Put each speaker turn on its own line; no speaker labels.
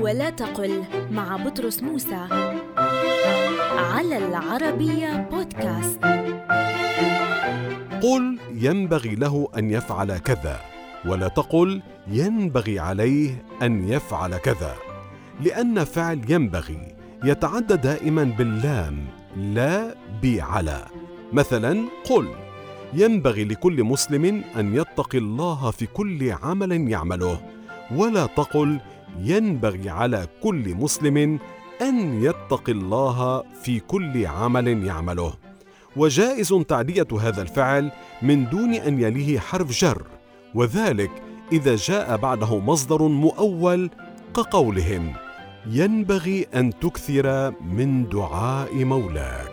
ولا تقل مع بطرس موسى على العربية بودكاست.
قل ينبغي له أن يفعل كذا ولا تقل ينبغي عليه أن يفعل كذا لأن فعل ينبغي يتعدى دائما باللام لا بعلى مثلا قل ينبغي لكل مسلم أن يتقي الله في كل عمل يعمله ولا تقل ينبغي على كل مسلم أن يتقي الله في كل عمل يعمله. وجائز تعدية هذا الفعل من دون أن يليه حرف جر وذلك إذا جاء بعده مصدر مؤول كقولهم. ينبغي أن تكثر من دعاء مولاك.